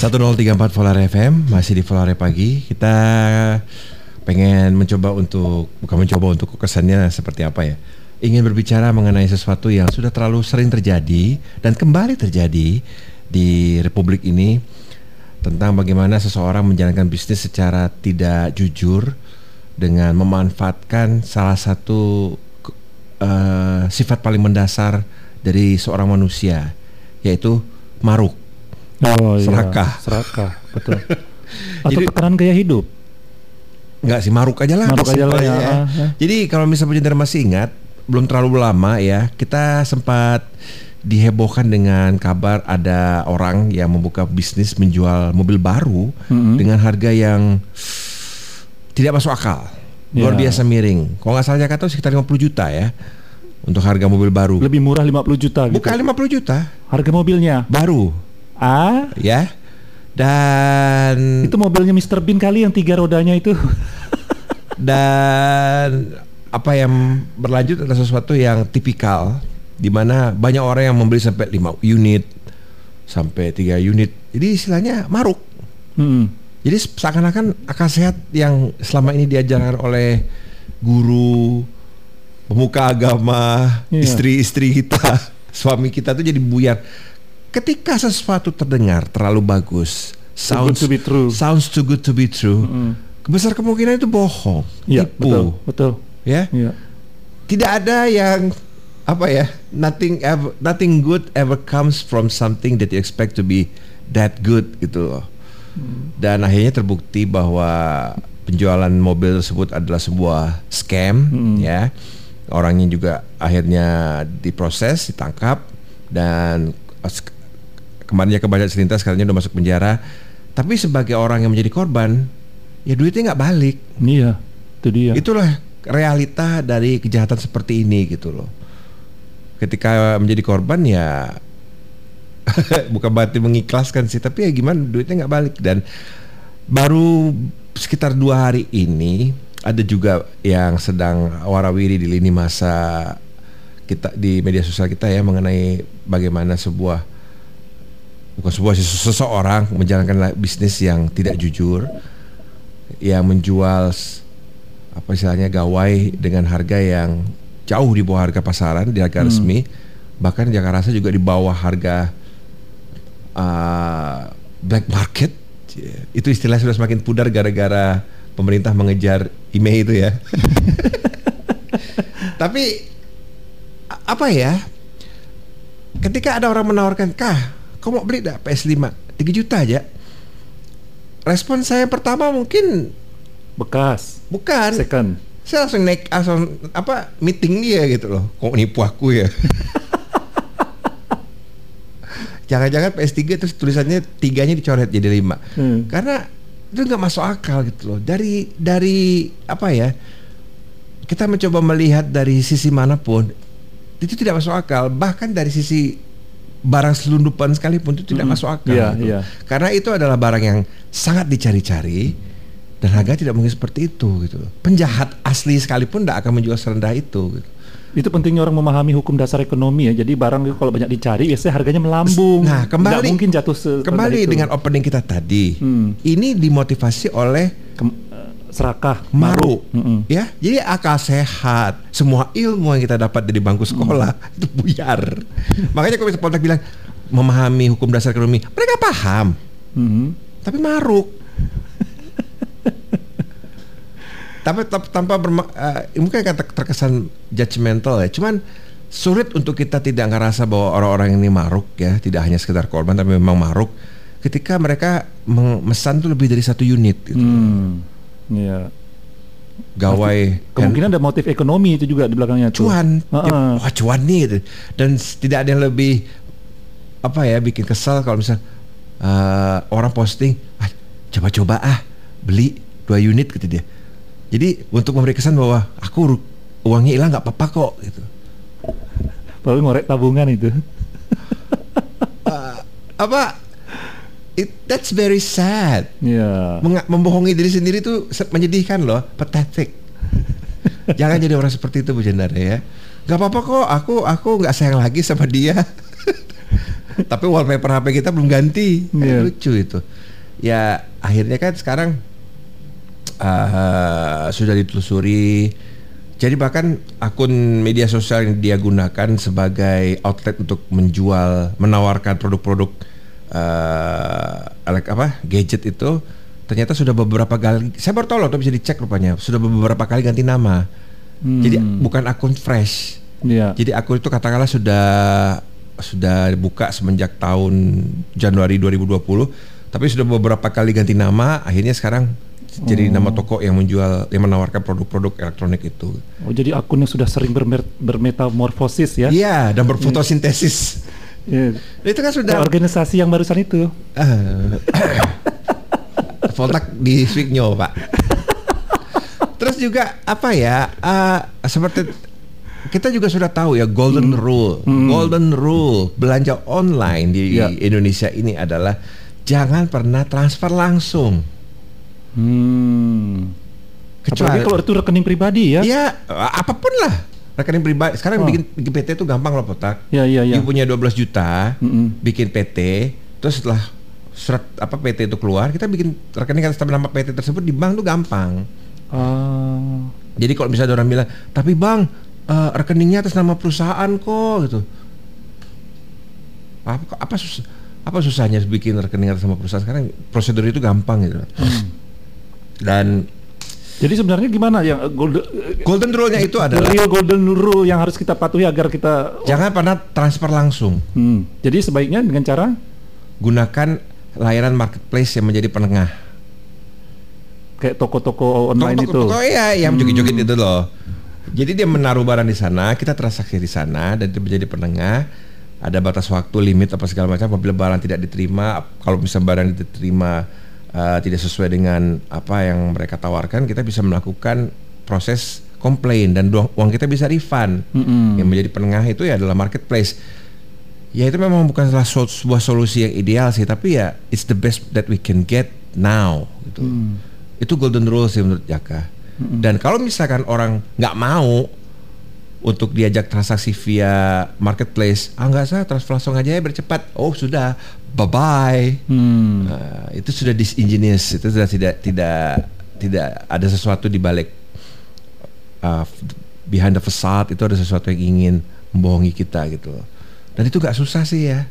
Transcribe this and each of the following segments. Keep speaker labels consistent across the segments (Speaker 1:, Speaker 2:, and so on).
Speaker 1: 1034 Volare FM masih di Volare pagi. Kita pengen mencoba untuk bukan mencoba untuk kesannya seperti apa ya. Ingin berbicara mengenai sesuatu yang sudah terlalu sering terjadi dan kembali terjadi di republik ini tentang bagaimana seseorang menjalankan bisnis secara tidak jujur dengan memanfaatkan salah satu uh, sifat paling mendasar dari seorang manusia yaitu maruk.
Speaker 2: Oh,
Speaker 1: Serakah.
Speaker 2: Iya, serakah, betul. Atau
Speaker 1: Jadi-
Speaker 2: tekanan gaya hidup.
Speaker 1: Enggak sih maruk aja lah.
Speaker 2: Maruk aja lah, ya. Ah.
Speaker 1: Jadi kalau misalnya pendengar masih ingat, belum terlalu lama ya, kita sempat dihebohkan dengan kabar ada orang yang membuka bisnis menjual mobil baru
Speaker 2: Mm-mm.
Speaker 1: dengan harga yang tidak masuk akal. Luar
Speaker 2: Ya.
Speaker 1: biasa miring. Kalau nggak salah Jakarta sekitar 50 juta ya untuk harga mobil baru.
Speaker 2: Lebih murah 50 juta gitu.
Speaker 1: Bukan 50 juta,
Speaker 2: Harga mobilnya.
Speaker 1: baru
Speaker 2: Ah,
Speaker 1: ya. Dan
Speaker 2: itu mobilnya Mr. Bean kali yang tiga rodanya itu.
Speaker 1: dan apa yang berlanjut adalah sesuatu yang tipikal di mana banyak orang yang membeli sampai 5 unit sampai 3 unit. Jadi istilahnya maruk.
Speaker 2: Hmm.
Speaker 1: Jadi seakan-akan akal sehat yang selama ini diajarkan oleh guru, pemuka agama,
Speaker 2: Iya.
Speaker 1: istri-istri kita, suami kita tuh jadi buyar. Ketika sesuatu terdengar terlalu bagus,
Speaker 2: Too good
Speaker 1: sounds
Speaker 2: to be true.
Speaker 1: sounds too good to be true.
Speaker 2: Mm.
Speaker 1: Besar kemungkinan itu bohong,
Speaker 2: Iya,
Speaker 1: tipu,
Speaker 2: betul, betul.
Speaker 1: ya.
Speaker 2: Iya.
Speaker 1: Tidak ada yang apa ya, nothing ever, nothing good ever comes from something that you expect to be that good gitu loh. Dan akhirnya terbukti bahwa penjualan mobil tersebut adalah sebuah scam,
Speaker 2: Hmm.
Speaker 1: ya. Orangnya juga akhirnya diproses, ditangkap dan kemarinnya ke banyak selintas sekarang udah masuk penjara. Tapi sebagai orang yang menjadi korban, ya duitnya nggak balik.
Speaker 2: Iya, itu dia.
Speaker 1: Itulah realita dari kejahatan seperti ini gitu loh. Ketika menjadi korban ya bukan berarti mengikhlaskan sih, tapi ya gimana duitnya nggak balik dan baru sekitar dua hari ini ada juga yang sedang warawiri di lini masa kita di media sosial kita ya mengenai bagaimana sebuah bukan sebuah sese- seseorang menjalankan la- bisnis yang tidak jujur yang menjual apa istilahnya gawai dengan harga yang jauh di bawah harga pasaran di harga resmi. Bahkan Jakarta Rasa juga di bawah harga uh, black market. Itu istilah sudah semakin pudar gara-gara pemerintah mengejar email itu ya. Tapi apa ya? Ketika ada orang menawarkan kah kau mau beli dah? PS5 3 juta aja. Respon saya pertama mungkin
Speaker 2: Bekas,
Speaker 1: bukan.
Speaker 2: Second.
Speaker 1: saya langsung naik langsung apa meeting dia gitu loh. Kok nipu aku ya? Jangan-jangan PS3 terus tulisannya tiganya dicoret jadi lima.
Speaker 2: Hmm.
Speaker 1: karena itu nggak masuk akal gitu loh. Dari dari apa ya kita mencoba melihat dari sisi mana pun itu tidak masuk akal. Bahkan dari sisi barang selundupan sekalipun itu tidak
Speaker 2: Mm-mm.
Speaker 1: masuk akal
Speaker 2: Iya,
Speaker 1: gitu.
Speaker 2: iya.
Speaker 1: karena itu adalah barang yang sangat dicari-cari dan harga tidak mungkin seperti itu gitu penjahat asli sekalipun tidak akan menjual serendah itu gitu.
Speaker 2: Itu pentingnya orang memahami hukum dasar ekonomi ya. Jadi barang itu kalau banyak dicari biasanya harganya melambung.
Speaker 1: Nah, kembali-
Speaker 2: Nggak mungkin jatuh
Speaker 1: kembali
Speaker 2: itu.
Speaker 1: dengan opening kita tadi
Speaker 2: Hmm.
Speaker 1: ini dimotivasi oleh
Speaker 2: Kem- serakah,
Speaker 1: maru.
Speaker 2: Mm-mm.
Speaker 1: ya jadi akal sehat. Semua ilmu yang kita dapat dari bangku sekolah itu buyar. Makanya kalau Poltek bilang memahami hukum dasar ekonomi mereka paham.
Speaker 2: Mhm.
Speaker 1: tapi maruk tapi tap- tanpa berma, eh, mungkin ter- terkesan judgmental ya. Cuman sulit untuk kita tidak ngerasa bahwa orang-orang ini maruk ya. Tidak hanya sekedar korban tapi memang maruk. Ketika mereka memesan tuh lebih dari satu unit gitu.
Speaker 2: Hmm. Iya.
Speaker 1: gawai
Speaker 2: Kemungkinan ada motif ekonomi itu juga di belakangnya
Speaker 1: cuan. Dia, wah cuan nih gitu. dan tidak ada yang lebih apa ya bikin kesal kalau misal eh, orang posting ah, coba-coba ah beli dua unit gitu dia jadi untuk memberi kesan bahwa aku uangnya hilang nggak apa-apa kok gitu
Speaker 2: Baru ngorek tabungan itu.
Speaker 1: Eh, apa it, that's very sad. Menga- membohongi diri sendiri itu menyedihkan loh pathetic jangan jadi orang seperti itu Bu Jendara ya nggak apa-apa kok aku aku nggak sayang lagi sama dia Tapi wallpaper HP kita belum ganti. Kan
Speaker 2: Iya.
Speaker 1: Lucu itu. Ya akhirnya kan sekarang uh, sudah ditelusuri. Jadi bahkan akun media sosial yang dia gunakan sebagai outlet untuk menjual, menawarkan produk-produk uh, apa gadget itu ternyata sudah beberapa kali. Saya baru tahu loh, tapi bisa dicek rupanya sudah beberapa kali ganti nama. Jadi
Speaker 2: Hmm.
Speaker 1: bukan akun fresh.
Speaker 2: Iya.
Speaker 1: Jadi akun itu katakanlah sudah sudah buka semenjak tahun Januari 2020, tapi sudah beberapa kali ganti nama, akhirnya sekarang jadi nama toko yang menjual yang menawarkan produk-produk elektronik itu.
Speaker 2: Oh, jadi akun yang sudah sering bermetamorfosis ya?
Speaker 1: Iya, dan berfotosintesis.
Speaker 2: Iya.
Speaker 1: Itu kan sudah
Speaker 2: organisasi yang barusan itu.
Speaker 1: Ah. Voltak di Swigno, Pak. Terus juga apa ya? ah, seperti kita juga sudah tahu ya golden rule. Golden rule belanja online di
Speaker 2: Ya.
Speaker 1: Indonesia ini adalah jangan pernah transfer langsung.
Speaker 2: Hmm.
Speaker 1: Kecuali
Speaker 2: Apalagi kalau itu rekening pribadi ya?
Speaker 1: ya apa pun lah rekening pribadi. Sekarang
Speaker 2: Oh.
Speaker 1: bikin, bikin PT itu gampang loh, Potak.
Speaker 2: Ya, ya, ya.
Speaker 1: You punya 12 juta,
Speaker 2: Mm-mm.
Speaker 1: bikin PT, terus setelah surat apa PT itu keluar, kita bikin rekening atas nama PT tersebut di bank tuh gampang.
Speaker 2: Ah.
Speaker 1: Jadi kalau misalnya orang bilang, tapi bang eh, rekeningnya atas nama perusahaan kok gitu. Apa apa susah apa susahnya bikin rekening atas nama perusahaan sekarang prosedur itu gampang gitu. Dan
Speaker 2: Jadi sebenarnya gimana ya golden,
Speaker 1: golden rule-nya itu adalah
Speaker 2: real golden rule yang harus kita patuhi agar kita
Speaker 1: jangan pernah transfer langsung.
Speaker 2: Hmm. Jadi sebaiknya dengan cara
Speaker 1: Gunakan layanan marketplace yang menjadi penengah.
Speaker 2: kayak toko-toko online
Speaker 1: Toko-
Speaker 2: itu.
Speaker 1: toko ya yang joget-joget itu loh. Jadi dia menaruh barang di sana, kita transaksi di sana dan dia menjadi penengah. Ada batas waktu, limit apa segala macam. Apabila barang tidak diterima, kalau misalnya barang diterima uh, tidak sesuai dengan apa yang mereka tawarkan, kita bisa melakukan proses komplain dan uang uang kita bisa refund.
Speaker 2: Mm-mm.
Speaker 1: Yang menjadi penengah itu ya adalah marketplace. Ya itu memang bukan salah sol- sebuah solusi yang ideal sih, tapi ya it's the best that we can get now. Gitu. Itu golden rule sih menurut Jaka. Dan kalau misalkan orang nggak mau untuk diajak transaksi via marketplace, ah nggak usah transfer langsung aja ya bercepat. Oh sudah, bye bye.
Speaker 2: Hmm.
Speaker 1: itu sudah disingenuous, itu sudah tidak tidak tidak ada sesuatu di balik uh, behind the facade itu ada sesuatu yang ingin membohongi kita gitu. Dan itu gak susah sih ya.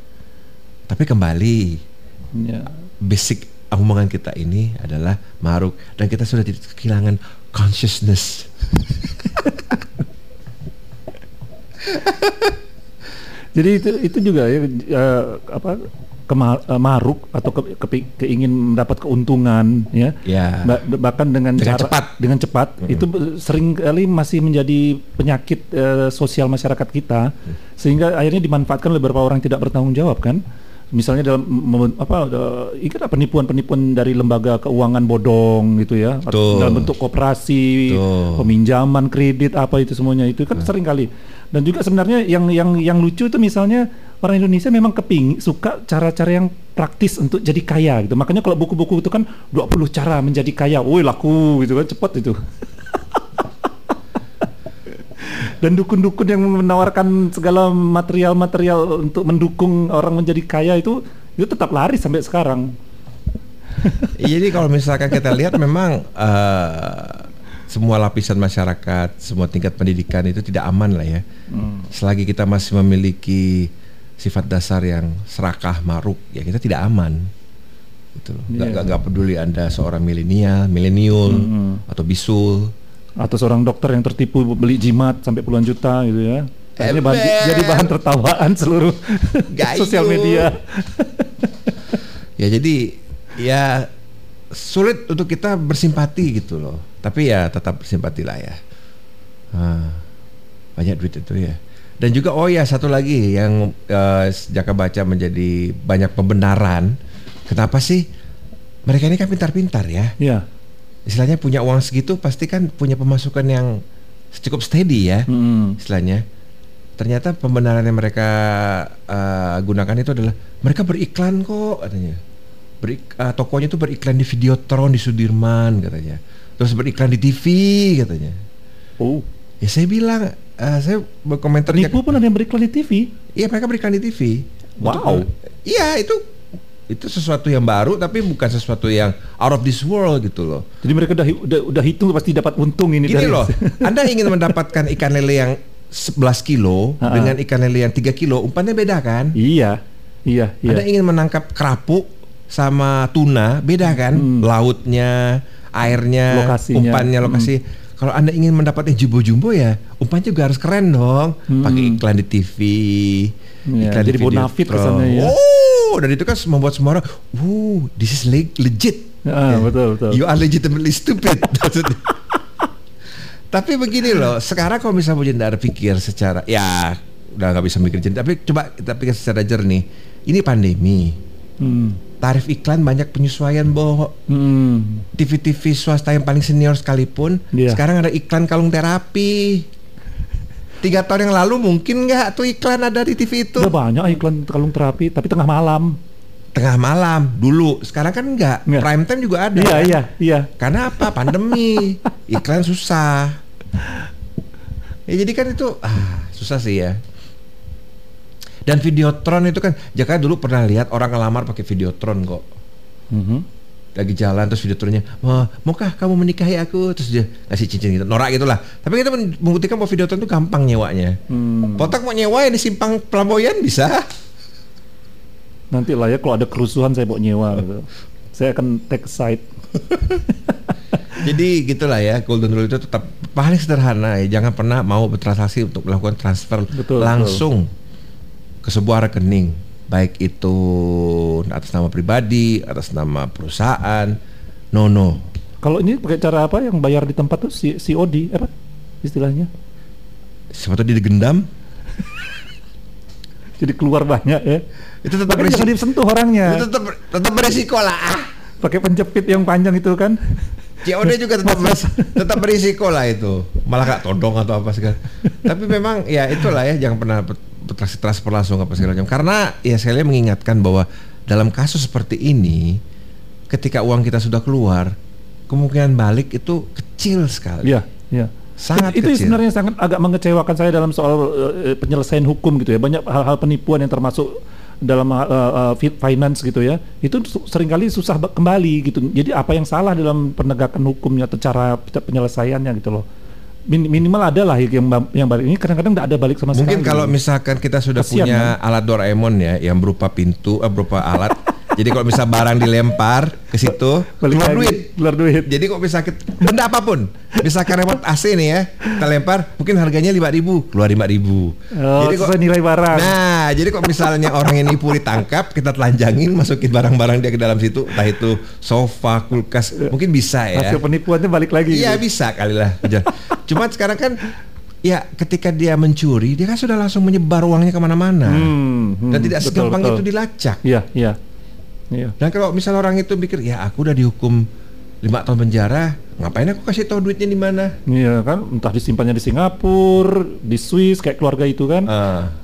Speaker 1: Tapi kembali
Speaker 2: Ya.
Speaker 1: basic omongan kita ini adalah maruk dan kita sudah tidak kehilangan consciousness.
Speaker 2: Jadi itu itu juga ya eh, apa kema- eh, atau ke, kepi- keingin mendapat keuntungan ya.
Speaker 1: Ya.
Speaker 2: Ba- bahkan dengan,
Speaker 1: Dengan
Speaker 2: cara
Speaker 1: cepat.
Speaker 2: dengan cepat itu sering kali masih menjadi penyakit eh, sosial masyarakat kita sehingga akhirnya dimanfaatkan oleh beberapa orang tidak bertanggung jawab kan misalnya dalam apa ingat apa penipuan-penipuan dari lembaga keuangan bodong gitu ya atau
Speaker 1: Betul.
Speaker 2: dalam bentuk koperasi
Speaker 1: Betul.
Speaker 2: peminjaman kredit apa itu semuanya itu kan sering kali dan juga sebenarnya yang yang yang lucu itu misalnya orang Indonesia memang keping suka cara-cara yang praktis untuk jadi kaya gitu. Makanya kalau buku-buku itu kan 20 cara menjadi kaya. Woi laku gitu kan cepat itu. Dan dukun-dukun yang menawarkan segala material-material untuk mendukung orang menjadi kaya itu itu tetap laris sampai sekarang.
Speaker 1: Jadi kalau misalkan kita lihat memang eh, semua lapisan masyarakat, semua tingkat pendidikan itu tidak aman lah ya. Selagi kita masih memiliki sifat dasar yang serakah, maruk, ya kita tidak aman. Gitu loh. Nggak,
Speaker 2: Iya.
Speaker 1: nggak- peduli anda seorang milenial, milenial atau bisul.
Speaker 2: atau seorang dokter yang tertipu beli jimat sampai puluhan juta gitu ya Akhirnya bahan- jadi bahan tertawaan seluruh sosial media
Speaker 1: Ya jadi ya sulit untuk kita bersimpati gitu loh. Tapi ya tetap bersimpati lah ya. Ah, banyak duit itu ya. Dan juga oh ya satu lagi yang eh, Jaka baca menjadi banyak pembenaran. Kenapa sih mereka ini kan pintar-pintar ya?
Speaker 2: ya
Speaker 1: Istilahnya punya uang segitu pasti kan punya pemasukan yang cukup steady ya
Speaker 2: Mm-mm.
Speaker 1: istilahnya. Ternyata pembenaran yang mereka uh, gunakan itu adalah mereka beriklan kok katanya. Berik, uh, tokonya itu beriklan di Videotron di Sudirman katanya. Terus beriklan di TV katanya.
Speaker 2: oh
Speaker 1: Ya saya bilang, uh, saya berkomentar
Speaker 2: penipu pun ada yang beriklan di TV
Speaker 1: Iya mereka beriklan di TV.
Speaker 2: Wow.
Speaker 1: Iya itu itu sesuatu yang baru tapi bukan sesuatu yang out of this world gitu loh.
Speaker 2: Jadi mereka udah udah, udah hitung pasti dapat untung ini
Speaker 1: Gini
Speaker 2: dari
Speaker 1: loh, Anda ingin mendapatkan ikan lele yang 11 kilo
Speaker 2: Ha-ha.
Speaker 1: dengan ikan lele yang 3 kilo, umpannya beda kan?
Speaker 2: iya. Iya, iya.
Speaker 1: Anda ingin menangkap kerapu sama tuna, beda kan?
Speaker 2: Hmm.
Speaker 1: Lautnya, airnya,
Speaker 2: Lokasinya.
Speaker 1: umpannya,
Speaker 2: Hmm.
Speaker 1: Kalau Anda ingin mendapat yang jumbo-jumbo ya, umpannya juga harus keren dong.
Speaker 2: Hmm.
Speaker 1: Pakai iklan di TV,
Speaker 2: Ya,
Speaker 1: iklan
Speaker 2: jadi
Speaker 1: di
Speaker 2: bonafit kesannya ya.
Speaker 1: Oh, dan itu kan membuat semua orang, "Wow, this is le- legit."
Speaker 2: Ah, betul, betul.
Speaker 1: You are legitimately stupid. Tapi begini loh, sekarang kalau misalnya Bu Jendar pikir secara ya udah nggak bisa mikir jernih, tapi coba kita pikir secara jernih. Ini pandemi,
Speaker 2: Hmm.
Speaker 1: tarif iklan banyak penyesuaian boh.
Speaker 2: Hmm.
Speaker 1: TV-TV swasta yang paling senior sekalipun,
Speaker 2: Iya.
Speaker 1: sekarang ada iklan kalung terapi. Tiga tahun yang lalu mungkin nggak tuh iklan ada di TV itu
Speaker 2: Udah banyak iklan kalung terapi, tapi tengah malam.
Speaker 1: tengah malam dulu. Sekarang kan nggak,
Speaker 2: Nggak.
Speaker 1: prime time juga ada.
Speaker 2: Iya,
Speaker 1: kan?
Speaker 2: iya, iya.
Speaker 1: Karena apa? Pandemi. Iklan susah. Ya jadi kan itu ah, susah sih ya. Dan Videotron itu kan Jaka dulu pernah lihat orang ngelamar pakai Videotron kok.
Speaker 2: Mhm.
Speaker 1: Lagi jalan terus Videotronnya, "Wah, maukah kamu menikahi aku?" Terus dia ngasih cincin gitu. Norak gitulah. Tapi kita membuktikan bahwa Videotron itu gampang nyewanya.
Speaker 2: Hmm.
Speaker 1: Potak mau nyewa yang di simpang Pelamboyan bisa.
Speaker 2: Nanti lah ya kalau ada kerusuhan saya bawa nyewa gitu. Saya akan take side.
Speaker 1: Jadi gitulah ya, golden rule itu tetap paling sederhana ya. Jangan pernah mau bertransaksi untuk melakukan transfer
Speaker 2: Betul,
Speaker 1: langsung ke sebuah rekening, baik itu atas nama pribadi, atas nama perusahaan. No no.
Speaker 2: Kalau ini pakai cara apa yang bayar di tempat tuh si COD apa istilahnya?
Speaker 1: Siapa tahu dia digendam,
Speaker 2: Jadi keluar banyak ya.
Speaker 1: itu tetap
Speaker 2: Makanya jangan
Speaker 1: berisiko.
Speaker 2: disentuh orangnya.
Speaker 1: Itu tetap tetap berisiko lah. Ah.
Speaker 2: Pakai penjepit yang panjang itu kan.
Speaker 1: COD juga tetap beris- tetap berisiko lah itu. Malah gak todong atau apa segala. Tapi memang ya itulah ya jangan pernah bertransaksi transfer langsung apa segala macam. Karena ya saya mengingatkan bahwa dalam kasus seperti ini ketika uang kita sudah keluar, kemungkinan balik itu kecil sekali.
Speaker 2: Iya, iya.
Speaker 1: Sangat
Speaker 2: itu
Speaker 1: kecil.
Speaker 2: sebenarnya sangat agak mengecewakan saya dalam soal eh, penyelesaian hukum gitu ya. Banyak hal-hal penipuan yang termasuk dalam eh, fi- finance gitu ya. Itu su- sering kali susah ba- kembali gitu. Jadi apa yang salah dalam penegakan hukumnya atau cara pe- penyelesaiannya gitu loh. Min- minimal ada lah yang yang balik ini kadang-kadang tidak ada balik sama
Speaker 1: Mungkin
Speaker 2: sekali.
Speaker 1: kalau misalkan kita sudah
Speaker 2: Kasian,
Speaker 1: punya alat Doraemon ya yang berupa pintu, eh, berupa alat. jadi kalau misal barang dilempar ke situ, keluar duit.
Speaker 2: keluar duit.
Speaker 1: Jadi kok bisa benda apa pun, misalkan remote AC nih ya, kita lempar, mungkin harganya 5000 keluar 5000
Speaker 2: Oh,
Speaker 1: jadi kok,
Speaker 2: nilai barang.
Speaker 1: nah, jadi kok misalnya orang yang nipu ditangkap, kita telanjangin, masukin barang-barang dia ke dalam situ, entah itu sofa, kulkas, mungkin bisa ya.
Speaker 2: Hasil penipuannya balik lagi.
Speaker 1: Iya
Speaker 2: gitu.
Speaker 1: bisa kali lah. Cuma sekarang kan, ya ketika dia mencuri, dia kan sudah langsung menyebar uangnya ke mana-mana,
Speaker 2: Hmm, hmm,
Speaker 1: dan tidak segampang itu dilacak.
Speaker 2: Iya, iya. Iya.
Speaker 1: Dan kalau misal orang itu pikir, ya aku udah dihukum lima tahun penjara, ngapain aku kasih tahu duitnya di mana?
Speaker 2: Iya kan, entah disimpannya di Singapura, di Swiss kayak keluarga itu kan.
Speaker 1: Ah,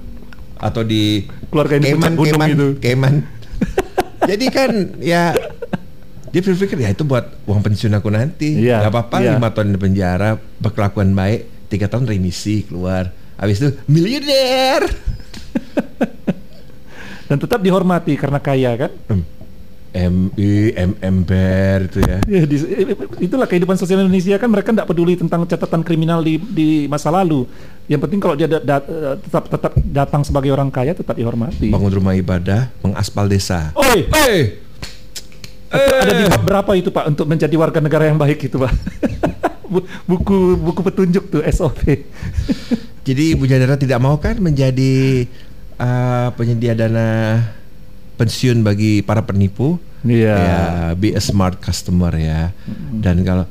Speaker 1: atau di
Speaker 2: Keluarga ini gunung
Speaker 1: Cayman,
Speaker 2: gitu.
Speaker 1: Cayman. Jadi kan ya dia berpikir ya itu buat uang pensiun aku nanti.
Speaker 2: Iya,
Speaker 1: Gak apa-apa
Speaker 2: iya.
Speaker 1: lima tahun di penjara berkelakuan baik, tiga tahun remisi keluar. Habis itu miliuner.
Speaker 2: Dan tetap dihormati karena kaya kan.
Speaker 1: MI, M ember itu ya.
Speaker 2: Ya, di- itulah kehidupan sosial Indonesia kan mereka tidak peduli tentang catatan kriminal di, di masa lalu. Yang penting kalau dia da- da- eh, tetap tetap datang sebagai orang kaya tetap dihormati.
Speaker 1: Bangun rumah ibadah, mengaspal desa.
Speaker 2: Oi,
Speaker 1: Eh,
Speaker 2: Itu ada di bab berapa itu Pak untuk menjadi warga negara yang baik itu Pak? Bu- buku buku petunjuk tuh SOP.
Speaker 1: Jadi Ibu Jadara tidak mau kan menjadi uh, penyedia dana pensiun bagi para penipu?
Speaker 2: Iya.
Speaker 1: Ya, be a smart customer ya. Dan kalau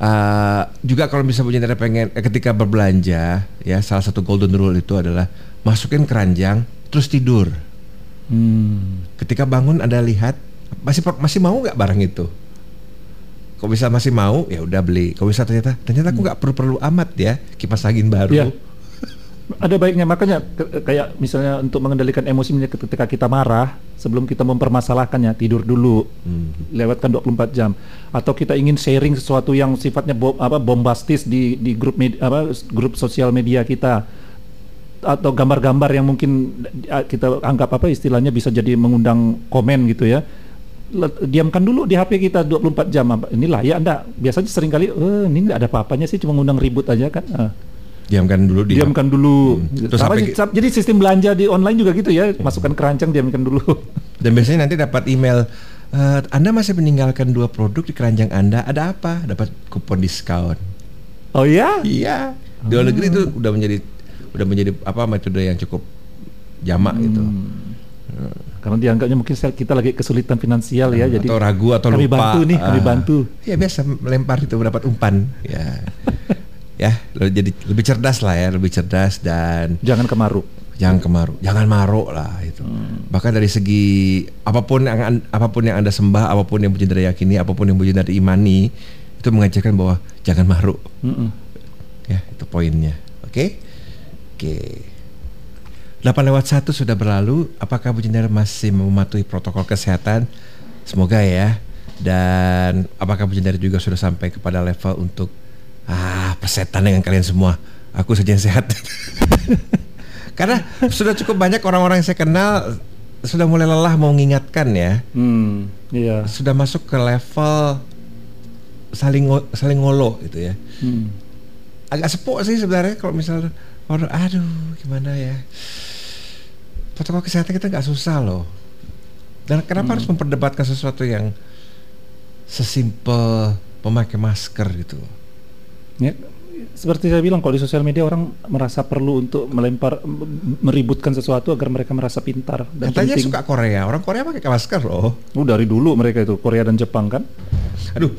Speaker 1: uh, juga kalau bisa Jadara pengen eh, ketika berbelanja ya salah satu golden rule itu adalah masukin keranjang terus tidur.
Speaker 2: Hmm.
Speaker 1: Ketika bangun Anda lihat masih masih mau nggak barang itu? Kok bisa masih mau ya udah beli. Kok bisa ternyata ternyata aku nggak perlu perlu amat ya kipas angin baru.
Speaker 2: Iya. Ada baiknya makanya ke- kayak misalnya untuk mengendalikan emosi ketika kita marah sebelum kita mempermasalahkannya tidur dulu
Speaker 1: Hmm.
Speaker 2: lewatkan 24 jam atau kita ingin sharing sesuatu yang sifatnya bo- apa bombastis di di grup med- apa grup sosial media kita atau gambar-gambar yang mungkin kita anggap apa istilahnya bisa jadi mengundang komen gitu ya. Diamkan dulu di HP kita 24 jam. apa. Ini layak enggak? Biasanya sering kali eh, ini enggak ada apa-apanya sih cuma ngundang ribut aja kan. Ah.
Speaker 1: Diamkan dulu di
Speaker 2: diamkan dulu.
Speaker 1: Hmm. Terus sampai
Speaker 2: jadi sistem belanja di online juga gitu ya, masukkan keranjang diamkan dulu.
Speaker 1: Dan biasanya nanti dapat email "Eh, Anda masih meninggalkan dua produk di keranjang Anda. Ada apa? Dapat kupon diskon.
Speaker 2: Oh ya?
Speaker 1: Iya. Di luar negeri itu udah menjadi udah menjadi apa metode yang cukup jamak gitu.
Speaker 2: Karena dianggapnya mungkin kita lagi kesulitan finansial ya, jadi
Speaker 1: atau ragu atau
Speaker 2: kami
Speaker 1: lupa.
Speaker 2: bantu nih, kami
Speaker 1: Ah.
Speaker 2: bantu.
Speaker 1: Ya biasa melempar itu mendapat umpan. Ya. ya, jadi lebih cerdas lah ya, lebih cerdas dan
Speaker 2: Jangan kemaruk.
Speaker 1: jangan kemaru, jangan maruk lah itu. Bahkan dari segi apa pun yang an- apa pun yang anda sembah, apa pun yang Bujindra yakini, apa pun yang Bujindra imani, itu mengajarkan bahwa jangan maruk.
Speaker 2: Mm-mm.
Speaker 1: Ya, itu poinnya. Oke? Oke. 8 lewat 1 sudah berlalu. Apakah Bu Jendera masih mematuhi protokol kesehatan? Semoga ya. Dan apakah Bu Jendera juga sudah sampai kepada level untuk ah persetan dengan kalian semua? Aku saja yang sehat. Karena sudah cukup banyak orang-orang yang saya kenal sudah mulai lelah mau mengingatkan ya.
Speaker 2: Hmm, iya.
Speaker 1: Sudah masuk ke level saling saling ngolo gitu ya
Speaker 2: Hmm.
Speaker 1: agak sepuk sih sebenarnya kalau misalnya orang aduh gimana ya protokol kesehatan kita nggak susah loh dan kenapa harus memperdebatkan sesuatu yang sesimpel memakai masker gitu loh
Speaker 2: Ya, seperti saya bilang kalau di sosial media orang merasa perlu untuk melempar meributkan sesuatu agar mereka merasa pintar dan
Speaker 1: katanya
Speaker 2: penting.
Speaker 1: suka Korea orang Korea pakai masker loh
Speaker 2: Oh, dari dulu mereka itu Korea dan Jepang kan.
Speaker 1: aduh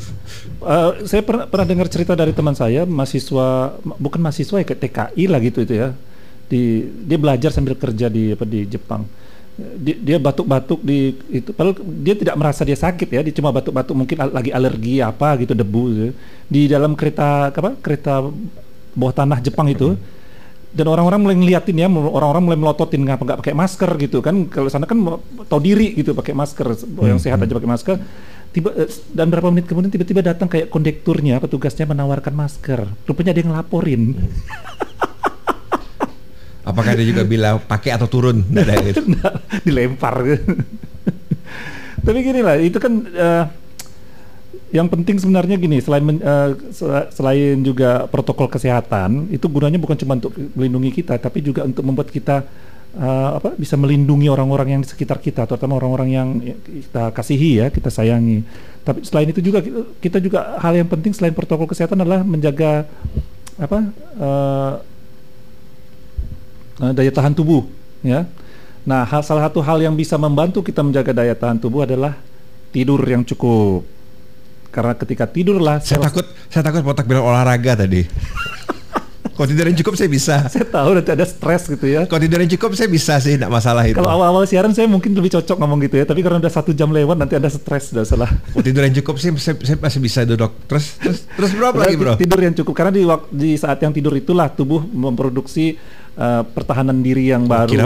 Speaker 2: Eh, saya pernah pernah dengar cerita dari teman saya mahasiswa ma- bukan mahasiswa ya kayak TKI lah gitu itu ya. Di dia belajar sambil kerja di apa di Jepang. Dia, dia batuk-batuk di itu padahal dia tidak merasa dia sakit ya, dia cuma batuk-batuk mungkin al- lagi alergi apa gitu debu gitu. Di dalam kereta apa? Kereta bawah tanah Jepang itu dan orang-orang mulai ngeliatin ya, orang-orang mulai melototin ngapa nggak pakai masker gitu kan. Kalau sana kan tahu diri gitu pakai masker, yang sehat aja pakai masker. Tiba eh, dan berapa menit kemudian tiba-tiba datang kayak kondekturnya, petugasnya menawarkan masker. Rupanya yang ngelaporin.
Speaker 1: apakah dia juga bilang pakai atau turun ada gitu
Speaker 2: Nah, dilempar. Tapi gini lah, itu kan eh, yang penting sebenarnya gini, selain men- sel- selain juga protokol kesehatan, itu gunanya bukan cuma untuk melindungi kita, tapi juga untuk membuat kita eh, apa bisa melindungi orang-orang yang di sekitar kita, terutama orang-orang yang kita kasihi ya, kita sayangi. Tapi selain itu juga kita juga hal yang penting selain protokol kesehatan adalah menjaga apa eh, eh, daya tahan tubuh ya. Nah, hal, salah satu hal yang bisa membantu kita menjaga daya tahan tubuh adalah tidur yang cukup. Karena ketika tidurlah
Speaker 1: saya takut saya takut botak bilang olahraga tadi kalau tidur yang cukup saya bisa
Speaker 2: saya tahu nanti ada stres gitu ya.
Speaker 1: kalau tidur yang cukup saya bisa sih tidak masalah itu
Speaker 2: Kalau awal-awal siaran saya mungkin lebih cocok ngomong gitu ya, tapi karena udah satu jam lewat nanti ada stres, udah salah.
Speaker 1: Kalau tidur yang cukup sih saya, saya masih bisa duduk. Terus terus terus berapa lagi bro?
Speaker 2: Tidur yang cukup karena di di saat yang tidur itulah tubuh memproduksi uh, pertahanan diri yang baru,
Speaker 1: kira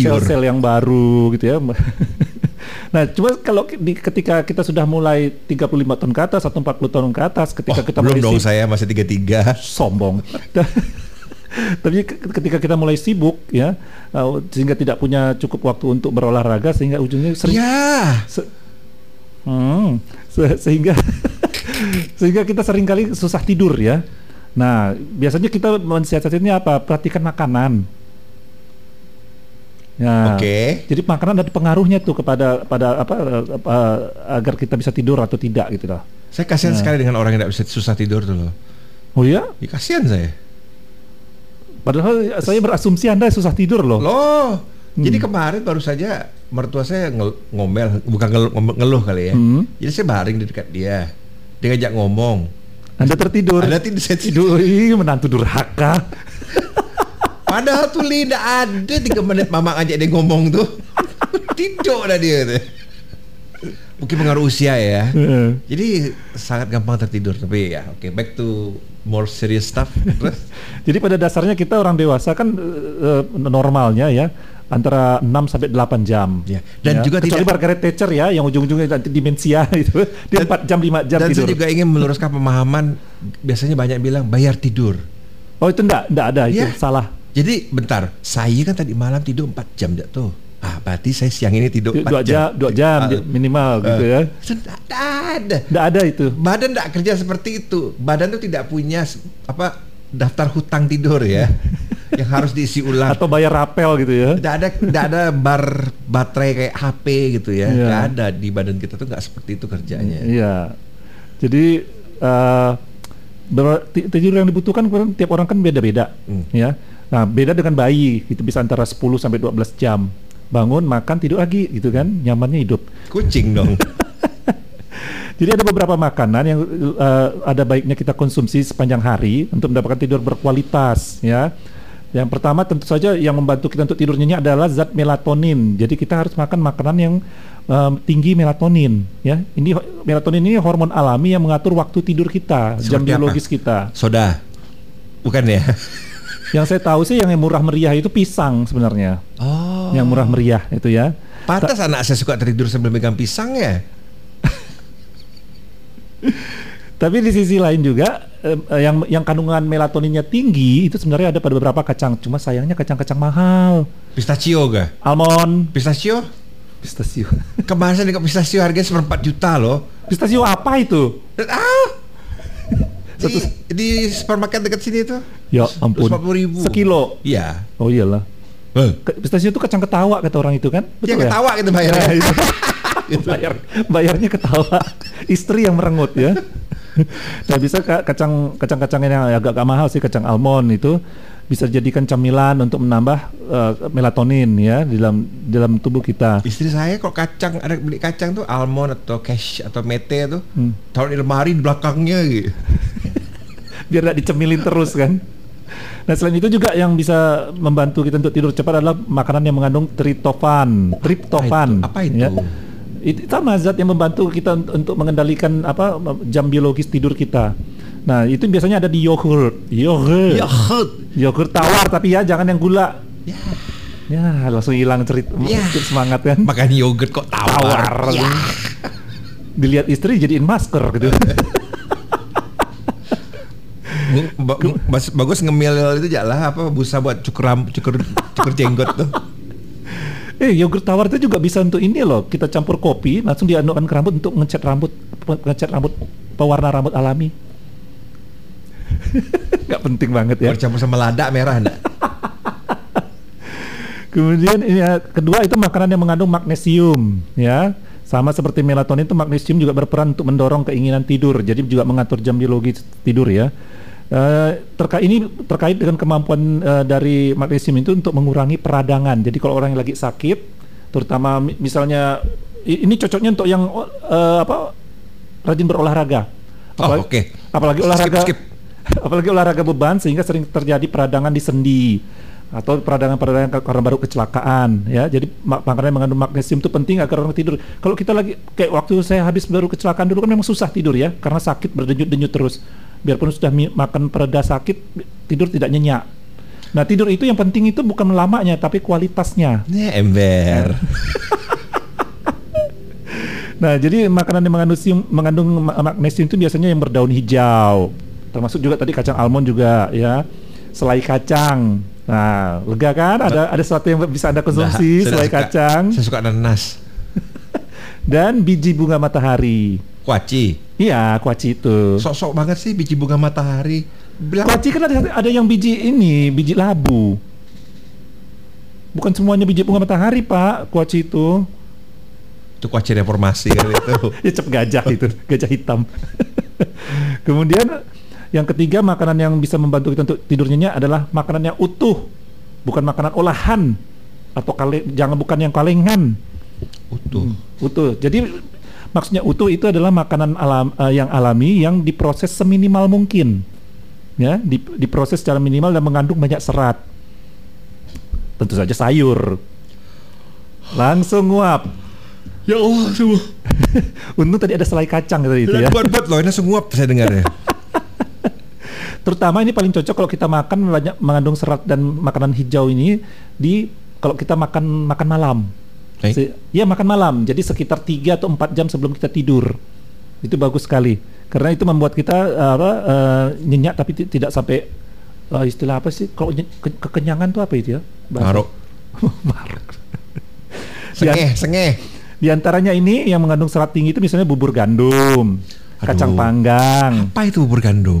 Speaker 2: sel-sel yang baru gitu ya. nah, cuma kalau di- ketika kita sudah mulai 35 tahun ke atas atau 40 tahun ke atas, ketika
Speaker 1: Oh,
Speaker 2: kita
Speaker 1: belum
Speaker 2: mulai
Speaker 1: dong saya masih tiga tiga.
Speaker 2: sombong. Tapi ke- ketika kita mulai sibuk ya, uh, sehingga tidak punya cukup waktu untuk berolahraga sehingga ujungnya sering
Speaker 1: Ya.
Speaker 2: Se- Hmm, se- sehingga sehingga kita sering kali susah tidur ya. Nah, biasanya kita mensiasatinya apa? Perhatikan makanan. Ya.
Speaker 1: Oke.
Speaker 2: Jadi makanan ada pengaruhnya tuh kepada pada apa, apa, agar kita bisa tidur atau tidak gitu lah.
Speaker 1: Saya kasihan
Speaker 2: Ya.
Speaker 1: sekali dengan orang yang tidak bisa susah tidur tuh loh.
Speaker 2: Oh iya?
Speaker 1: Ya, kasihan saya.
Speaker 2: Padahal saya berasumsi Anda susah tidur loh.
Speaker 1: Loh.
Speaker 2: Hmm.
Speaker 1: Jadi kemarin baru saja mertua saya ngel- ngomel, bukan ngeluh, ngeluh kali ya.
Speaker 2: Hmm.
Speaker 1: Jadi saya baring di dekat dia. Dia ngajak ngomong.
Speaker 2: Anda tertidur.
Speaker 1: Ada tidur saya. Tidur,
Speaker 2: ih, menantu durhaka.
Speaker 1: Padahal tuh Li tidak ada tiga menit mama ngajak dia ngomong tuh. tidur dah dia tuh. Mungkin pengaruh usia ya.
Speaker 2: Heeh.
Speaker 1: Jadi sangat gampang tertidur tapi ya oke back to more serious stuff terus
Speaker 2: Jadi pada dasarnya kita orang dewasa kan eh, normalnya ya antara 6 sampai 8 jam.
Speaker 1: Ya, dan juga
Speaker 2: kecuali
Speaker 1: tidak-
Speaker 2: Margaret Thatcher ya yang ujung-ujungnya nanti demensia itu. Dia 4 jam 5 jam
Speaker 1: dan
Speaker 2: tidur.
Speaker 1: saya juga ingin meluruskan pemahaman biasanya banyak bilang bayar tidur
Speaker 2: Oh itu enggak, enggak ada itu
Speaker 1: Ya.
Speaker 2: salah.
Speaker 1: Jadi bentar, saya kan tadi malam tidur 4 jam dah tuh. Ah, berarti saya siang ini tidur 4
Speaker 2: dua jam, dua jam
Speaker 1: Ah,
Speaker 2: minimal gitu ya.
Speaker 1: Sudah ada.
Speaker 2: Nggak ada itu.
Speaker 1: Badan tidak kerja seperti itu. Badan tuh tidak punya apa daftar hutang tidur ya, yang harus diisi ulang.
Speaker 2: Atau bayar rapel gitu ya.
Speaker 1: Tidak ada tidak ada bar baterai kayak HP gitu ya.
Speaker 2: Iya.
Speaker 1: Nggak ada di badan kita tuh nggak seperti itu kerjanya.
Speaker 2: Iya. Jadi eh ber- ti- tidur yang dibutuhkan kan tiap orang kan beda-beda,
Speaker 1: Hmm.
Speaker 2: ya. Nah, beda dengan bayi, itu bisa antara 10 sampai 12 jam. Bangun, makan, tidur lagi gitu kan, nyamannya hidup.
Speaker 1: Kucing dong.
Speaker 2: Jadi ada beberapa makanan yang eh, ada baiknya kita konsumsi sepanjang hari untuk mendapatkan tidur berkualitas ya. Yang pertama tentu saja yang membantu kita untuk tidur nyenyak adalah zat melatonin. Jadi kita harus makan makanan yang em, tinggi melatonin ya. Ini melatonin ini hormon alami yang mengatur waktu tidur kita, jam
Speaker 1: Seperti apa?
Speaker 2: biologis kita.
Speaker 1: Soda. Bukan ya?
Speaker 2: Yang saya tahu sih yang murah meriah itu pisang sebenarnya.
Speaker 1: Oh.
Speaker 2: Yang murah meriah itu ya.
Speaker 1: Pantas anak saya suka tidur sambil megang pisang ya.
Speaker 2: Tapi di sisi lain juga eh, yang yang kandungan melatoninnya tinggi itu sebenarnya ada pada beberapa kacang. Cuma sayangnya kacang-kacang mahal.
Speaker 1: Pistachio ga?
Speaker 2: Almond,
Speaker 1: Pistachio?
Speaker 2: pistachio.
Speaker 1: Kemarin saya pistachio harganya seperempat juta loh.
Speaker 2: pistachio apa itu?
Speaker 1: Ah! Di, di supermarket dekat sini tuh.
Speaker 2: Ya ampun.
Speaker 1: 240.000.
Speaker 2: Sekilo.
Speaker 1: Iya.
Speaker 2: Oh iyalah.
Speaker 1: Eh.
Speaker 2: Pistachio itu kacang ketawa kata orang itu kan?
Speaker 1: Ya
Speaker 2: Betul
Speaker 1: ketawa gitu bayarnya.
Speaker 2: Nah, itu. Bayar, bayarnya ketawa. Istri yang merengut ya. Nah bisa ka- kacang kacang-kacang yang agak-agak mahal sih kacang almond itu bisa dijadikan camilan untuk menambah eh, melatonin ya di dalam di dalam tubuh kita.
Speaker 1: Istri saya kalau kacang ada beli kacang tuh almond atau cash atau mete tuh
Speaker 2: Hmm.
Speaker 1: taruh di lemari di belakangnya gitu.
Speaker 2: biar nggak dicemilin terus kan. Nah selain itu juga yang bisa membantu kita untuk tidur cepat adalah makanan yang mengandung triptofan. Triptofan.
Speaker 1: Apa itu?
Speaker 2: ya. Itu sama zat yang membantu kita un- untuk mengendalikan apa jam biologis tidur kita. Nah itu biasanya ada di yogurt. Yogurt.
Speaker 1: Yogurt.
Speaker 2: Yogurt tawar tapi ya jangan yang gula.
Speaker 1: Ya.
Speaker 2: Ya langsung hilang cerit
Speaker 1: Ya.
Speaker 2: semangat kan.
Speaker 1: Makan yogurt kok tawar.
Speaker 2: Tawar.
Speaker 1: Ya.
Speaker 2: Dilihat istri jadiin masker gitu.
Speaker 1: Ba- bagus ngemil itu jalah apa busa buat cukur cukur cukur jenggot tuh.
Speaker 2: Eh, yogurt tawar itu juga bisa untuk ini loh. Kita campur kopi, langsung diadukkan ke rambut untuk ngecat rambut, ngecat rambut pewarna rambut alami. Gak penting banget ya.
Speaker 1: Bercampur sama lada merah enggak?
Speaker 2: Kemudian ini ya, kedua itu makanan yang mengandung magnesium, ya. Sama seperti melatonin itu magnesium juga berperan untuk mendorong keinginan tidur. Jadi juga mengatur jam biologis tidur ya. Eh, terkait ini terkait dengan kemampuan eh, dari magnesium itu untuk mengurangi peradangan. Jadi kalau orang yang lagi sakit, terutama mi- misalnya ini cocoknya untuk yang oh, eh, apa rajin berolahraga.
Speaker 1: Oh,
Speaker 2: Apalagi-
Speaker 1: oke.
Speaker 2: Apalagi
Speaker 1: Skip,
Speaker 2: olahraga
Speaker 1: skip.
Speaker 2: Apalagi olahraga beban sehingga sering terjadi peradangan di sendi atau peradangan-peradangan ka- karena baru kecelakaan ya. Jadi mak- makanan yang mengandung magnesium itu penting agar orang tidur. Kalau kita lagi kayak waktu saya habis baru kecelakaan dulu kan memang susah tidur ya karena sakit berdenyut-denyut terus. Biarpun sudah makan pereda sakit tidur tidak nyenyak. Nah, tidur itu yang penting itu bukan lamanya tapi kualitasnya.
Speaker 1: Ini ember.
Speaker 2: Nah, jadi makanan yang mengandung sium- mengandung ma- magnesium itu biasanya yang berdaun hijau. Termasuk juga tadi kacang almond juga ya. Selai kacang. Nah, lega kan? Ada ada sesuatu yang bisa Anda konsumsi
Speaker 1: Nah,
Speaker 2: selai
Speaker 1: suka-
Speaker 2: kacang
Speaker 1: Saya suka nanas.
Speaker 2: dan biji bunga matahari.
Speaker 1: Kuaci.
Speaker 2: Iya, kuaci itu.
Speaker 1: Sok-sok banget sih biji bunga matahari. Bilang
Speaker 2: Kuaci kan ada ada yang biji ini, biji labu. Bukan semuanya biji bunga matahari, Pak. Kuaci itu.
Speaker 1: itu kuaci reformasi kali itu.
Speaker 2: ya cap gajah itu, gajah hitam. Kemudian yang ketiga makanan yang bisa membantu kita untuk tidur nyenyak adalah makanan yang utuh, bukan makanan olahan atau kali jangan bukan yang kalengan.
Speaker 1: Utuh.
Speaker 2: Utuh. Jadi maksudnya utuh itu adalah makanan alam eh, yang alami yang diproses seminimal mungkin. Ya, di- diproses secara minimal dan mengandung banyak serat. Tentu saja sayur. Langsung nguap.
Speaker 1: Ya Allah, semua.
Speaker 2: Untung tadi ada selai kacang tadi itu ya.
Speaker 1: Buat-buat loh, ini langsung nguap saya dengarnya.
Speaker 2: Terutama ini paling cocok kalau kita makan banyak mengandung serat dan makanan hijau ini di kalau kita makan makan malam.
Speaker 1: Baik.
Speaker 2: Se- ya makan malam. Jadi sekitar 3 atau 4 jam sebelum kita tidur. Itu bagus sekali. Karena itu membuat kita apa eh, nyenyak tapi ti- tidak sampai eh, istilah apa sih? Kalau ke- kekenyangan tuh apa itu ya?
Speaker 1: Maruk.
Speaker 2: Maruk.
Speaker 1: Sengeh, sengeh.
Speaker 2: Di antaranya ini yang mengandung serat tinggi itu misalnya bubur gandum, kacang
Speaker 1: Aduh.
Speaker 2: panggang,
Speaker 1: Apa itu bubur gandum?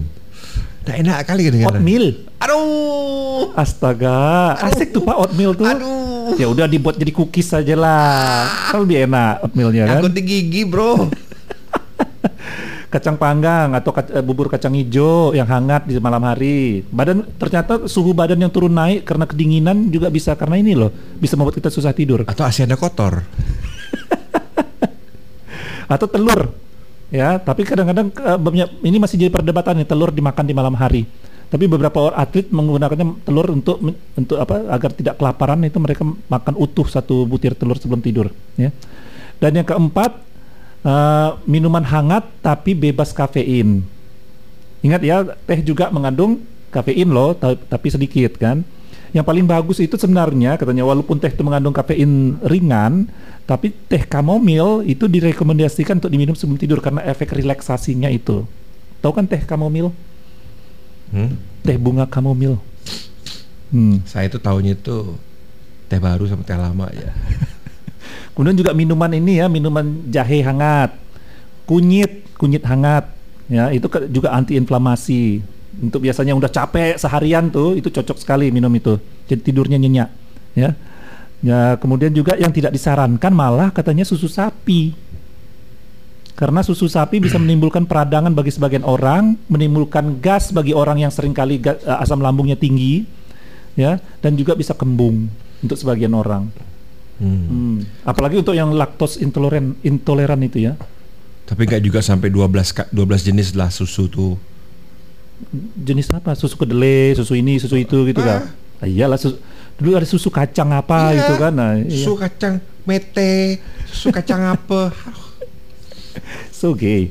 Speaker 1: Nggak enak kali kedengaran.
Speaker 2: oatmeal.
Speaker 1: Aduh.
Speaker 2: Astaga, asik tuh Pak oatmeal tuh.
Speaker 1: Aduh.
Speaker 2: Ya udah dibuat jadi cookies saja lah. Kan lebih enak oatmealnya kan.
Speaker 1: Aku di gigi, Bro.
Speaker 2: Kacang panggang atau kac- eh, bubur kacang hijau yang hangat di malam hari. Badan ternyata suhu badan yang turun naik karena kedinginan juga bisa karena ini loh, bisa membuat kita susah tidur.
Speaker 1: Atau asi anda kotor.
Speaker 2: Atau telur. Ya, tapi kadang-kadang banyak- ini masih jadi perdebatan nih telur dimakan di malam hari. Tapi beberapa orang atlet menggunakannya telur untuk untuk apa agar tidak kelaparan itu mereka makan utuh satu butir telur sebelum tidur ya. Dan yang keempat eh, minuman hangat tapi bebas kafein. Ingat ya, teh juga mengandung kafein loh, ta- tapi sedikit kan. Yang paling bagus itu sebenarnya katanya walaupun teh itu mengandung kafein ringan, tapi teh kamomil itu direkomendasikan untuk diminum sebelum tidur karena efek relaksasinya itu. Tahu kan teh kamomil?
Speaker 1: Hmm?
Speaker 2: Teh bunga kamomil. Hmm.
Speaker 1: Saya itu tahunya itu teh baru sama teh lama ya.
Speaker 2: Kemudian juga minuman ini ya, minuman jahe hangat, kunyit, kunyit hangat, ya itu juga antiinflamasi. Untuk biasanya udah capek seharian tuh, itu cocok sekali minum itu. Jadi tidurnya nyenyak, ya. Ya kemudian juga yang tidak disarankan malah katanya susu sapi. Karena susu sapi bisa menimbulkan peradangan bagi sebagian orang, menimbulkan gas bagi orang yang sering kali ga- eh, asam lambungnya tinggi, ya, dan juga bisa kembung untuk sebagian orang.
Speaker 1: Hmm.
Speaker 2: Hmm. Apalagi untuk yang laktos intoleran intoleran itu ya.
Speaker 1: Tapi nggak juga sampai 12 ka- 12 jenis lah susu tuh.
Speaker 2: Jenis apa? Susu kedelai, susu ini, susu itu gitu kan. Ah, iyalah susu, dulu ada susu kacang apa
Speaker 1: Iya.
Speaker 2: gitu kan. Nah, iya.
Speaker 1: Susu kacang mete, susu kacang apa?
Speaker 2: So gay.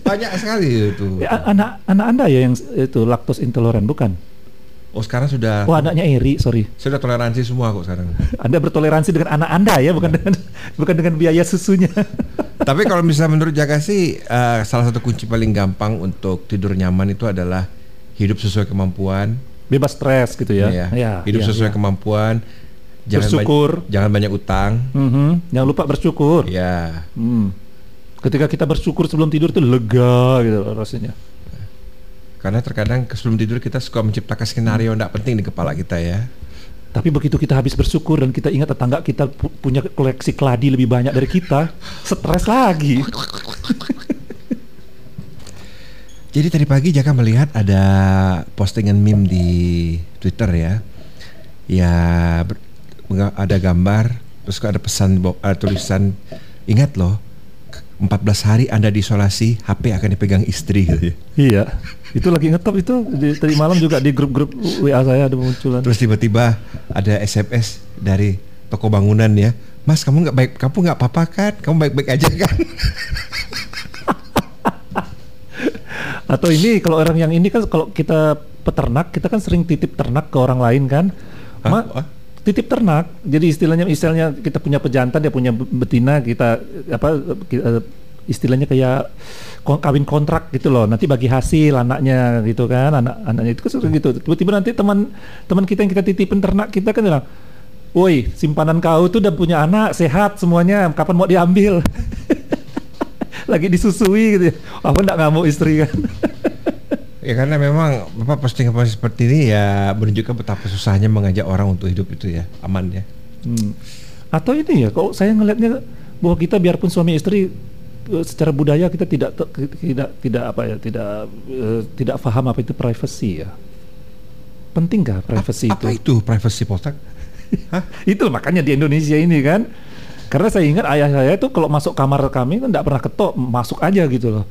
Speaker 1: Banyak sekali itu.
Speaker 2: Ya, anak anak Anda ya yang itu laktos intoleran bukan?
Speaker 1: Oh sekarang sudah
Speaker 2: Oh, anaknya Eri, sorry.
Speaker 1: sudah toleransi semua kok sekarang.
Speaker 2: Anda bertoleransi dengan anak Anda ya, bukan dengan bukan dengan biaya susunya.
Speaker 1: Tapi kalau misalnya menurut Jaka sih eh, salah satu kunci paling gampang untuk tidur nyaman itu adalah hidup sesuai kemampuan.
Speaker 2: Bebas stres gitu ya.
Speaker 1: ya.
Speaker 2: Ya,
Speaker 1: hidup
Speaker 2: ya,
Speaker 1: sesuai
Speaker 2: ya.
Speaker 1: kemampuan. Jangan
Speaker 2: Bersyukur.
Speaker 1: ba- jangan banyak utang.
Speaker 2: Mhm, Jangan lupa bersyukur.
Speaker 1: Ya.
Speaker 2: Hmm. Ketika kita bersyukur sebelum tidur itu lega gitu rasanya.
Speaker 1: Karena terkadang sebelum tidur kita suka menciptakan skenario tidak penting di kepala kita ya.
Speaker 2: Tapi begitu kita habis bersyukur dan kita ingat tetangga kita pu- punya koleksi keladi lebih banyak dari kita, stres lagi.
Speaker 1: Jadi tadi pagi Jaka melihat ada postingan meme di Twitter ya. Ya ada gambar terus ada pesan ada tulisan ingat loh 14 hari Anda diisolasi, HP akan dipegang istri gitu ya.
Speaker 2: Iya, itu lagi ngetop itu di, tadi malam juga di grup-grup WA saya ada munculan.
Speaker 1: Terus tiba-tiba ada SMS dari toko bangunan ya. Mas kamu nggak baik, kamu nggak apa-apa kan? Kamu baik-baik aja kan?
Speaker 2: Atau ini kalau orang yang ini kan kalau kita peternak kita kan sering titip ternak ke orang lain kan.
Speaker 1: Hah?
Speaker 2: Ma- titip ternak. Jadi istilahnya istilahnya kita punya pejantan dia punya be- betina kita apa ki- eh, istilahnya kayak kawin kontrak gitu loh. Nanti bagi hasil anaknya gitu kan. Anak anaknya itu kan gitu. Tiba-tiba nanti teman teman kita yang kita titipin ternak kita kan bilang Woi, simpanan kau tuh udah punya anak sehat semuanya. Kapan mau diambil? Lagi disusui gitu ya. Apa enggak ngamuk istri kan?
Speaker 1: Ya karena memang Bapak posting apa seperti ini ya menunjukkan betapa susahnya mengajak orang untuk hidup itu ya, aman ya.
Speaker 2: Hmm. Atau ini ya, kalau saya ngelihatnya bahwa kita biarpun suami istri secara budaya kita tidak tidak tidak apa ya, tidak eh, tidak paham apa itu privacy ya. Penting nggak privacy
Speaker 1: Apa
Speaker 2: itu?
Speaker 1: itu privacy polsek? Hah?
Speaker 2: Itu makanya di Indonesia ini kan. Karena saya ingat ayah saya itu kalau masuk kamar kami kan tidak pernah ketok, masuk aja gitu loh.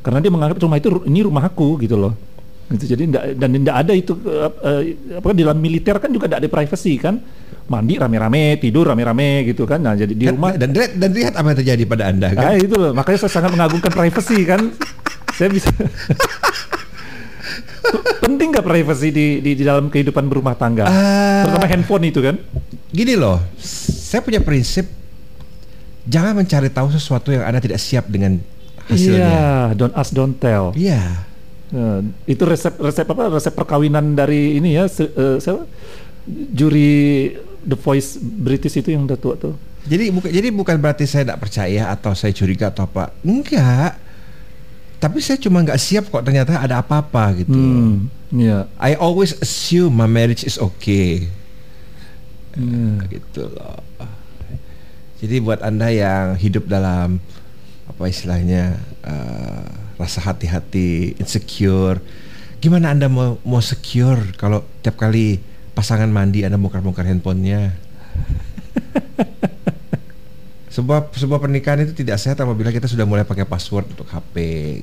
Speaker 2: Karena dia menganggap rumah itu ini rumahku gitu loh. Gitu, jadi ndak- dan tidak ada itu eh, eh, apa di dalam militer kan juga tidak ada privacy kan. Mandi rame-rame, tidur rame-rame gitu kan. Nah, jadi di rumah
Speaker 1: dan, dan, dan lihat apa yang terjadi pada Anda kan?
Speaker 2: Ah itu loh, makanya saya sangat mengagungkan privacy kan. Saya bisa penting nggak privacy di, di di dalam kehidupan berumah tangga,
Speaker 1: Ah.
Speaker 2: terutama handphone itu kan.
Speaker 1: Gini loh, saya punya prinsip jangan mencari tahu sesuatu yang Anda tidak siap dengan hasilnya.
Speaker 2: Iya, don't ask, don't tell.
Speaker 1: Iya.
Speaker 2: Eh, itu resep resep apa resep perkawinan dari ini ya se, eh, siapa? juri The Voice British itu yang udah tua tuh.
Speaker 1: Jadi bukan jadi bukan berarti saya tidak percaya atau saya curiga atau apa. Enggak. Tapi saya cuma nggak siap kok ternyata ada apa-apa gitu.
Speaker 2: Hmm, iya.
Speaker 1: I always assume my marriage is okay.
Speaker 2: Iya.
Speaker 1: gitu loh. Jadi buat anda yang hidup dalam apa istilahnya eh, rasa hati-hati, insecure, gimana anda mau mau secure kalau tiap kali pasangan mandi anda bongkar-bongkar handphonenya? sebuah sebuah pernikahan itu tidak sehat apabila kita sudah mulai pakai password untuk HP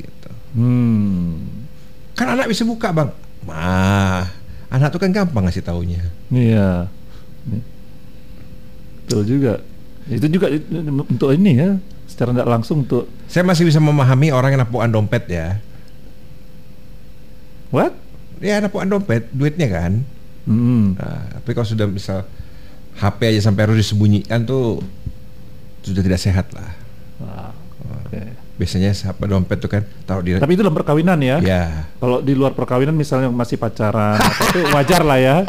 Speaker 1: gitu.
Speaker 2: Hmm.
Speaker 1: Kan anak bisa buka bang, mah anak tuh kan gampang ngasih taunya.
Speaker 2: Iya. Betul juga. Itu juga untuk ini ya, secara tidak langsung untuk
Speaker 1: Saya masih bisa memahami orang yang napuan dompet ya.
Speaker 2: what?
Speaker 1: Ya napuan dompet, duitnya kan.
Speaker 2: Hmm.
Speaker 1: Nah, tapi kalau sudah misal HP aja sampai harus disembunyikan tuh sudah tidak sehat lah.
Speaker 2: Wah, oke.
Speaker 1: Biasanya HP dompet tuh kan taruh di
Speaker 2: Tapi itu dalam perkawinan ya.
Speaker 1: ya.
Speaker 2: Kalau di luar perkawinan misalnya masih pacaran, itu wajar lah ya.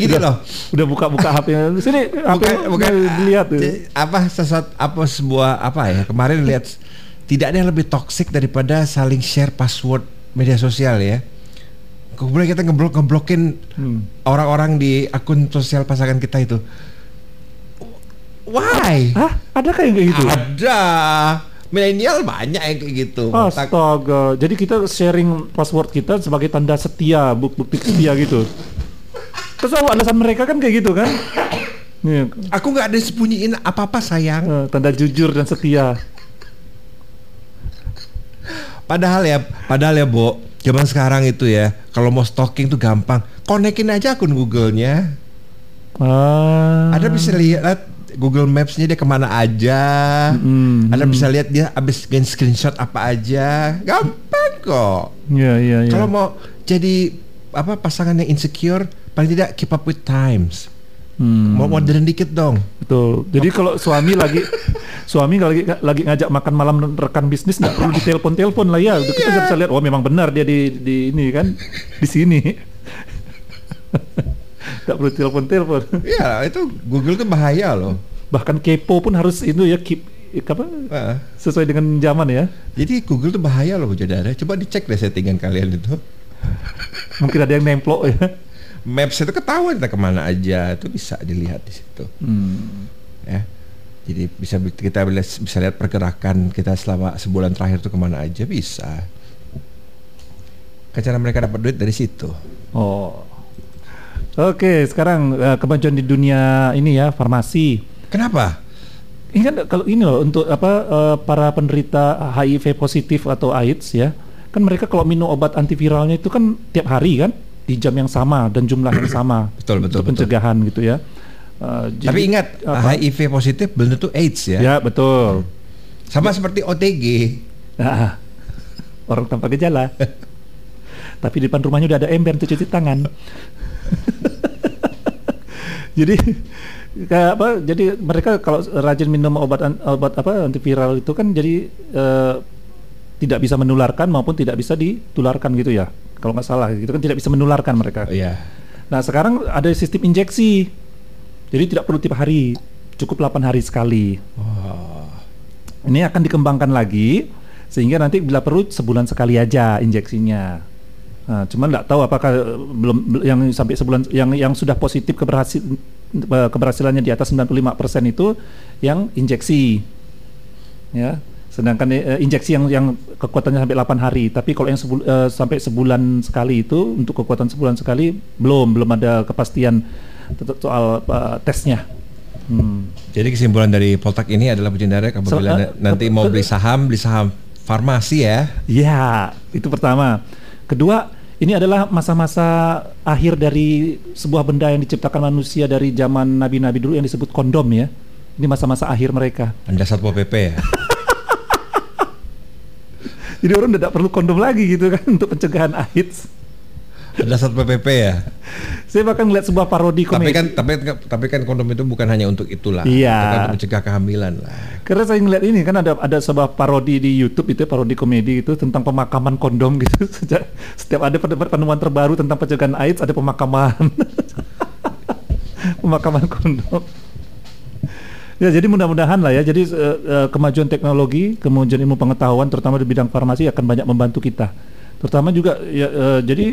Speaker 1: Gini loh.
Speaker 2: Udah buka-buka HP. Sini HP
Speaker 1: Bukan
Speaker 2: dilihat tuh.
Speaker 1: apa sesuatu apa sebuah apa ya kemarin lihat tidak ada yang lebih toksik daripada saling share password media sosial ya. Kemudian kita ngeblok ngeblokin
Speaker 2: Hmm.
Speaker 1: orang-orang di akun sosial pasangan kita itu. Why?
Speaker 2: Hah? Ada kayak gitu?
Speaker 1: Ada. Milenial banyak yang kayak gitu.
Speaker 2: Astaga. Jadi kita sharing password kita sebagai tanda setia, buk- bukti setia gitu. Terus alasan mereka kan kayak gitu kan? Nih,
Speaker 1: Aku nggak ada sembunyiin apa-apa sayang.
Speaker 2: eh, tanda jujur dan setia.
Speaker 1: Padahal ya, padahal ya, Bo, zaman sekarang itu ya, kalau mau stalking tuh gampang. Konekin aja akun Google-nya.
Speaker 2: Ah.
Speaker 1: Ada bisa lihat Google Maps-nya dia ke mana aja.
Speaker 2: Mm,
Speaker 1: Ada bisa lihat dia abis gain screenshot apa aja. Gampang kok.
Speaker 2: Iya, iya, iya.
Speaker 1: Kalau mau jadi apa pasangan yang insecure, paling tidak keep up with times.
Speaker 2: Hmm,
Speaker 1: Mau modern dikit dong.
Speaker 2: betul. Jadi kalau suami lagi suami lagi lagi ngajak makan malam rekan bisnis nggak perlu ditelepon-telepon lah ya. Udah Kita
Speaker 1: Iya.
Speaker 2: bisa lihat oh memang benar dia di di ini kan di sini. Nggak perlu telepon-telepon.
Speaker 1: Iya, itu Google tuh bahaya loh.
Speaker 2: Bahkan kepo pun harus itu ya keep apa sesuai dengan zaman ya.
Speaker 1: Jadi Google tuh bahaya loh Bujadara. Coba dicek deh settingan kalian itu.
Speaker 2: Mungkin ada yang nemplok ya.
Speaker 1: Maps itu ketahuan kita ke mana aja, itu bisa dilihat di situ.
Speaker 2: Hmm.
Speaker 1: Ya. Jadi bisa kita bisa lihat pergerakan kita selama sebulan terakhir tuh ke mana aja bisa. Kan cara mereka dapat duit dari situ.
Speaker 2: Oh. Oke, sekarang eh, kemajuan di dunia ini ya farmasi.
Speaker 1: Kenapa?
Speaker 2: Ini kan kalau ini loh untuk apa eh, para penderita HIV positif atau AIDS ya, kan mereka kalau minum obat antiviralnya itu kan tiap hari kan di jam yang sama dan jumlah yang sama
Speaker 1: Betul, betul,
Speaker 2: untuk
Speaker 1: betul.
Speaker 2: pencegahan gitu ya. Eh, jadi-
Speaker 1: Tapi ingat
Speaker 2: apa?
Speaker 1: HIV positif belum tentu AIDS ya.
Speaker 2: Ya betul.
Speaker 1: Sama seperti OTG.
Speaker 2: Nah, orang tanpa gejala. Tapi di depan rumahnya udah ada ember untuk cuci tangan. jadi kayak apa? Jadi mereka kalau rajin minum obat obat apa antiviral itu kan jadi eh, tidak bisa menularkan maupun tidak bisa ditularkan gitu ya. Kalau nggak salah gitu kan tidak bisa menularkan mereka.
Speaker 1: Iya.
Speaker 2: Nah, sekarang ada sistem injeksi. Jadi tidak perlu tiap hari, cukup 8 hari sekali.
Speaker 1: Oh.
Speaker 2: Ini akan dikembangkan lagi sehingga nanti bila perlu sebulan sekali aja injeksinya. Nah, cuman nggak tahu apakah eh, belum bel- yang sampai sebulan yang yang sudah positif keberhasil eh, keberhasilannya di atas 95% itu yang injeksi. Ya. Sedangkan eh, injeksi yang yang kekuatannya sampai 8 hari, tapi kalau yang sebul- eh, sampai sebulan sekali itu untuk kekuatan sebulan sekali belum belum ada kepastian soal eh, tesnya. Hmm.
Speaker 1: Jadi kesimpulan dari Poltak ini adalah Bujendara apabila
Speaker 2: So, eh,
Speaker 1: nanti mau beli saham, beli saham farmasi ya.
Speaker 2: Ya, itu pertama. Kedua, ini adalah masa-masa akhir dari sebuah benda yang diciptakan manusia dari zaman nabi-nabi dulu yang disebut kondom ya. Ini masa-masa akhir mereka.
Speaker 1: Anda Satpol PP ya.
Speaker 2: Jadi orang tidak perlu kondom lagi gitu kan untuk pencegahan AIDS.
Speaker 1: Ada satu PPP ya.
Speaker 2: Saya bahkan ngeliat sebuah parodi
Speaker 1: Tapi
Speaker 2: komedi.
Speaker 1: kan tapi tapi kan kondom itu bukan hanya untuk itulah.
Speaker 2: Iya.
Speaker 1: Itu kan untuk mencegah kehamilan lah.
Speaker 2: Karena saya ngeliat ini kan ada ada sebuah parodi di YouTube itu parodi komedi itu tentang pemakaman kondom gitu. Sejak setiap ada pen- penemuan terbaru tentang pencegahan AIDS ada pemakaman. pemakaman kondom. Ya jadi mudah-mudahan lah ya. Jadi eh, eh, kemajuan teknologi, kemajuan ilmu pengetahuan terutama di bidang farmasi akan banyak membantu kita. Terutama juga ya eh, jadi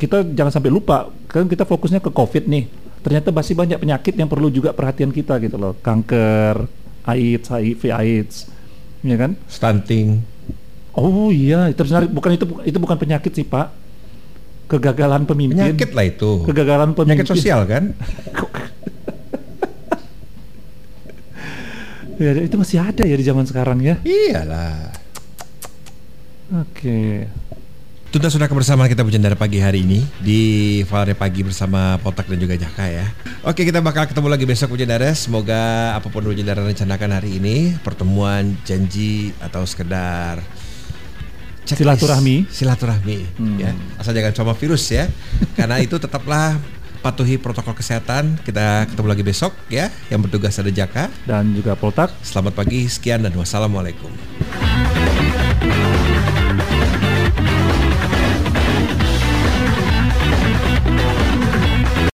Speaker 2: kita jangan sampai lupa kan kita fokusnya ke Covid nih. Ternyata masih banyak penyakit yang perlu juga perhatian kita gitu loh. Kanker, AIDS, HIV, AIDS. Ya kan?
Speaker 1: Stunting.
Speaker 2: Oh iya, itu sebenarnya bukan itu itu bukan penyakit sih, Pak. Kegagalan pemimpin.
Speaker 1: Penyakit lah itu.
Speaker 2: Kegagalan pemimpin.
Speaker 1: Penyakit sosial kan?
Speaker 2: Ya, itu masih ada ya di zaman sekarang ya.
Speaker 1: Iyalah.
Speaker 2: Oke.
Speaker 1: Tuntas sudah bersama kita bercanda pagi hari ini di Valare Pagi bersama Potak dan juga Jaka ya. Oke kita bakal ketemu lagi besok Bujandara. Semoga apa pun Bujandara rencanakan hari ini pertemuan janji atau sekedar checklist.
Speaker 2: Silaturahmi.
Speaker 1: silaturahmi
Speaker 2: Hmm.
Speaker 1: ya asal jangan cuma virus ya karena itu tetaplah patuhi protokol kesehatan. Kita ketemu lagi besok ya. Yang bertugas ada Jaka.
Speaker 2: Dan juga Poltak.
Speaker 1: selamat pagi sekian dan wassalamualaikum